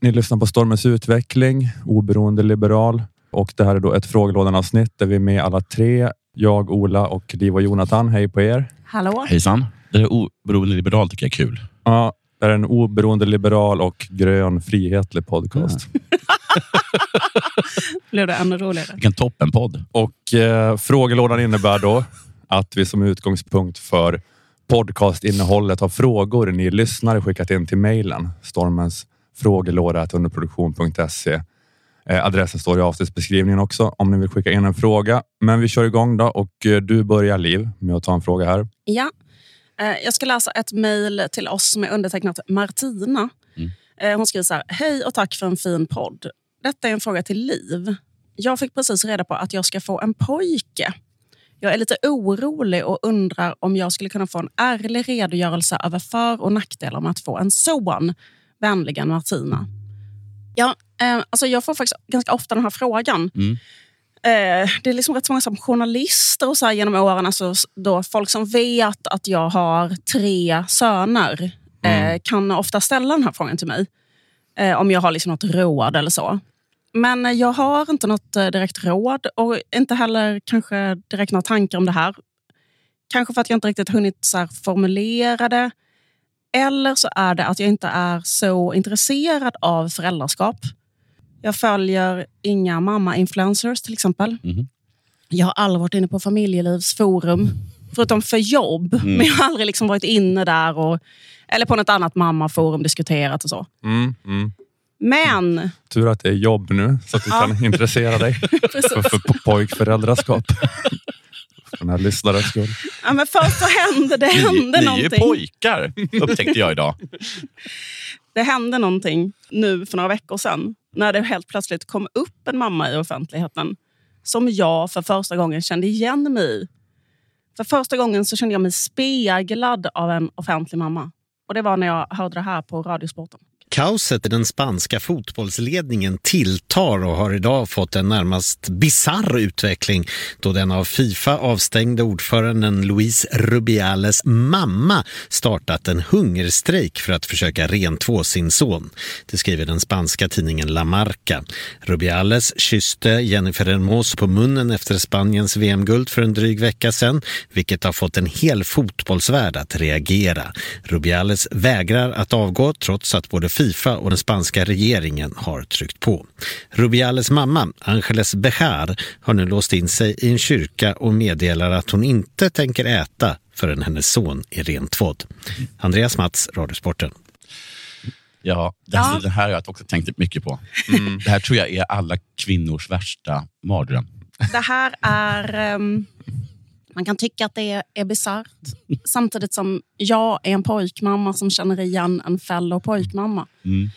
Ni lyssnar på Stormens utveckling, oberoende liberal. Och det här är då ett frågelådan-avsnitt där vi är med alla tre. Jag, Ola och Liv och Jonathan. Hej på er. Hallå? Hejsan. Det är oberoende liberal tycker jag är kul. Ja, det är en oberoende liberal och grön frihetlig podcast. Blev det ännu roligare? Vilken toppenpodd. Och eh, frågelådan innebär då att vi som utgångspunkt för podcastinnehållet har frågor ni lyssnare skickat in till mejlen. Stormens frågelåda underproduktion.se. Eh, adressen står i avsnittsbeskrivningen också om ni vill skicka in en fråga. Men vi kör igång då och eh, du börjar Liv med att ta en fråga här. Ja. Eh, Jag ska läsa ett mejl till oss som är undertecknat Martina. Mm. Hon skriver så här. Hej och tack för en fin podd. Detta är en fråga till Liv. Jag fick precis reda på att jag ska få en pojke. Jag är lite orolig och undrar om jag skulle kunna få en ärlig redogörelse över för och nackdelar med att få en son. Vänligen Martina. Ja, eh, alltså jag får faktiskt ganska ofta den här frågan. Mm. Eh, det är liksom rätt många som journalister och så genom åren, alltså, då folk som vet att jag har tre söner eh, kan ofta ställa den här frågan till mig. Eh, om jag har liksom något råd eller så. Men eh, jag har inte något eh, direkt råd och inte heller kanske direkt några tankar om det här. Kanske för att jag inte riktigt hunnit så formulera det. Eller så är det att jag inte är så intresserad av föräldraskap. Jag följer inga mamma-influencers till exempel. Mhm. Jag har aldrig varit inne på familjelivsforum, förutom för jobb. Men jag har aldrig liksom varit inne där och, eller på något annat mammaforum diskuterat och så. Mm, mm. Men Tur att det är jobb nu så att du Ja. kan intressera dig för, för po- pojkföräldraskap. Här lyssnarens skull. Ja, men först så hände det hände ni, ni är någonting. pojkar, upptäckte jag idag. Det hände någonting nu för några veckor sedan när det helt plötsligt kom upp en mamma i offentligheten som jag för första gången kände igen mig i. För första gången så kände jag mig speglad av en offentlig mamma. Och Det var när jag hörde det här på Radiosporten. Kaoset i den spanska fotbollsledningen tilltar och har idag fått en närmast bizarr utveckling då den av Fifa avstängde ordföranden Luis Rubiales mamma startat en hungerstrejk för att försöka rentvå sin son. Det skriver den spanska tidningen La Marca. Rubiales kysste Jennifer Hermoso på munnen efter Spaniens VM-guld för en dryg vecka sedan, vilket har fått en hel fotbollsvärld att reagera. Rubiales vägrar att avgå trots att både Fifa och den spanska regeringen har tryckt på. Rubiales mamma, Angeles Bejar, har nu låst in sig i en kyrka och meddelar att hon inte tänker äta förrän hennes son är rentvådd. Andreas Mats, Radiosporten. Ja, det, Ja. det här har jag också tänkt mycket på. Det här tror jag är alla kvinnors värsta mardröm. Det här är... ehm, man kan tycka att det är, är bisarrt. Samtidigt som jag är en pojkmamma som känner igen en fellow pojkmamma. Mm.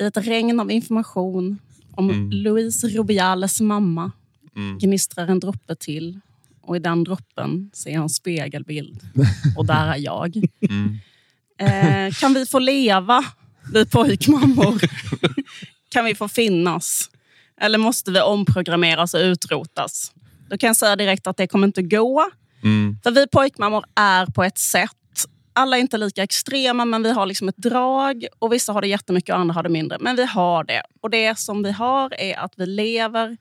I ett regn av information om Louise Rubiales mamma gnistrar en droppe till. Och i den droppen ser jag en spegelbild. Och där är jag. Eh, kan vi få leva, vi pojkmammor? kan vi få finnas? Eller måste vi omprogrammeras och utrotas? Då kan jag säga direkt att det kommer inte gå. Mm. För vi pojkmammor är på ett sätt. Alla är inte lika extrema, men vi har liksom ett drag. Och Vissa har det jättemycket och andra har det mindre. Men vi har det. Och det som vi har är att vi lever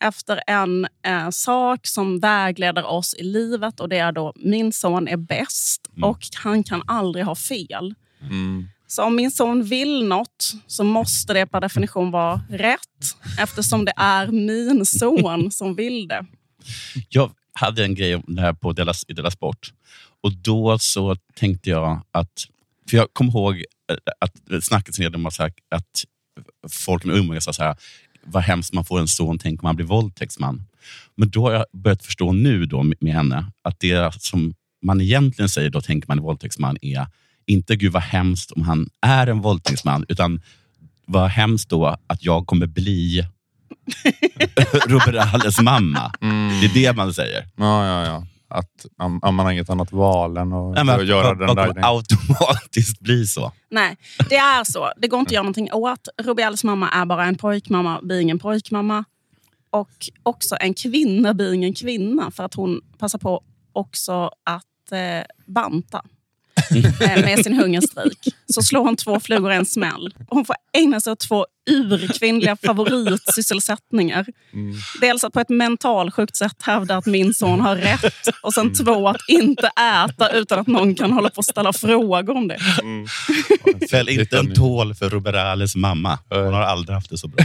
efter en eh, sak som vägleder oss i livet. Och det är då min son är bäst och han kan aldrig ha fel. Mm. Så om min son vill något så måste det per definition vara rätt eftersom det är min son som vill det. Jag hade en grej om det här på Della, i Della Sport. Och då så tänkte jag att... För jag kommer ihåg eh, att snacket som om att, att folk med umgås sa så här, vad hemskt man får en son, tänk om han blir våldtäktsman. Men då har jag börjat förstå nu då med med henne att det som man egentligen säger då tänker man är våldtäktsman är inte gud vad hemskt om han är en våldtäktsman, utan vad hemskt då att jag kommer bli Robert Halles mamma. Det är det man säger. Ja, ja, ja. Att um, man har inget annat val än att, Nej, men att göra den där grejen. automatiskt bli så. Nej, det är så. Det går inte att göra någonting åt. Rubiales mamma är bara en pojkmamma, blir ingen pojkmamma. Och också en kvinna blir ingen kvinna för att hon passar på också att eh, banta. Eh, med sin hungerstrejk så slår hon två flugor i en smäll. Hon får ägna sig åt två urkvinnliga favoritsysselsättningar. Mm. Dels att på ett mentalsjukt sätt hävda att min son har rätt och sen två att inte äta utan att någon kan hålla på och ställa frågor om det. Mm. Fäll inte en tål för Ruberales mamma. Hon har aldrig haft det så bra.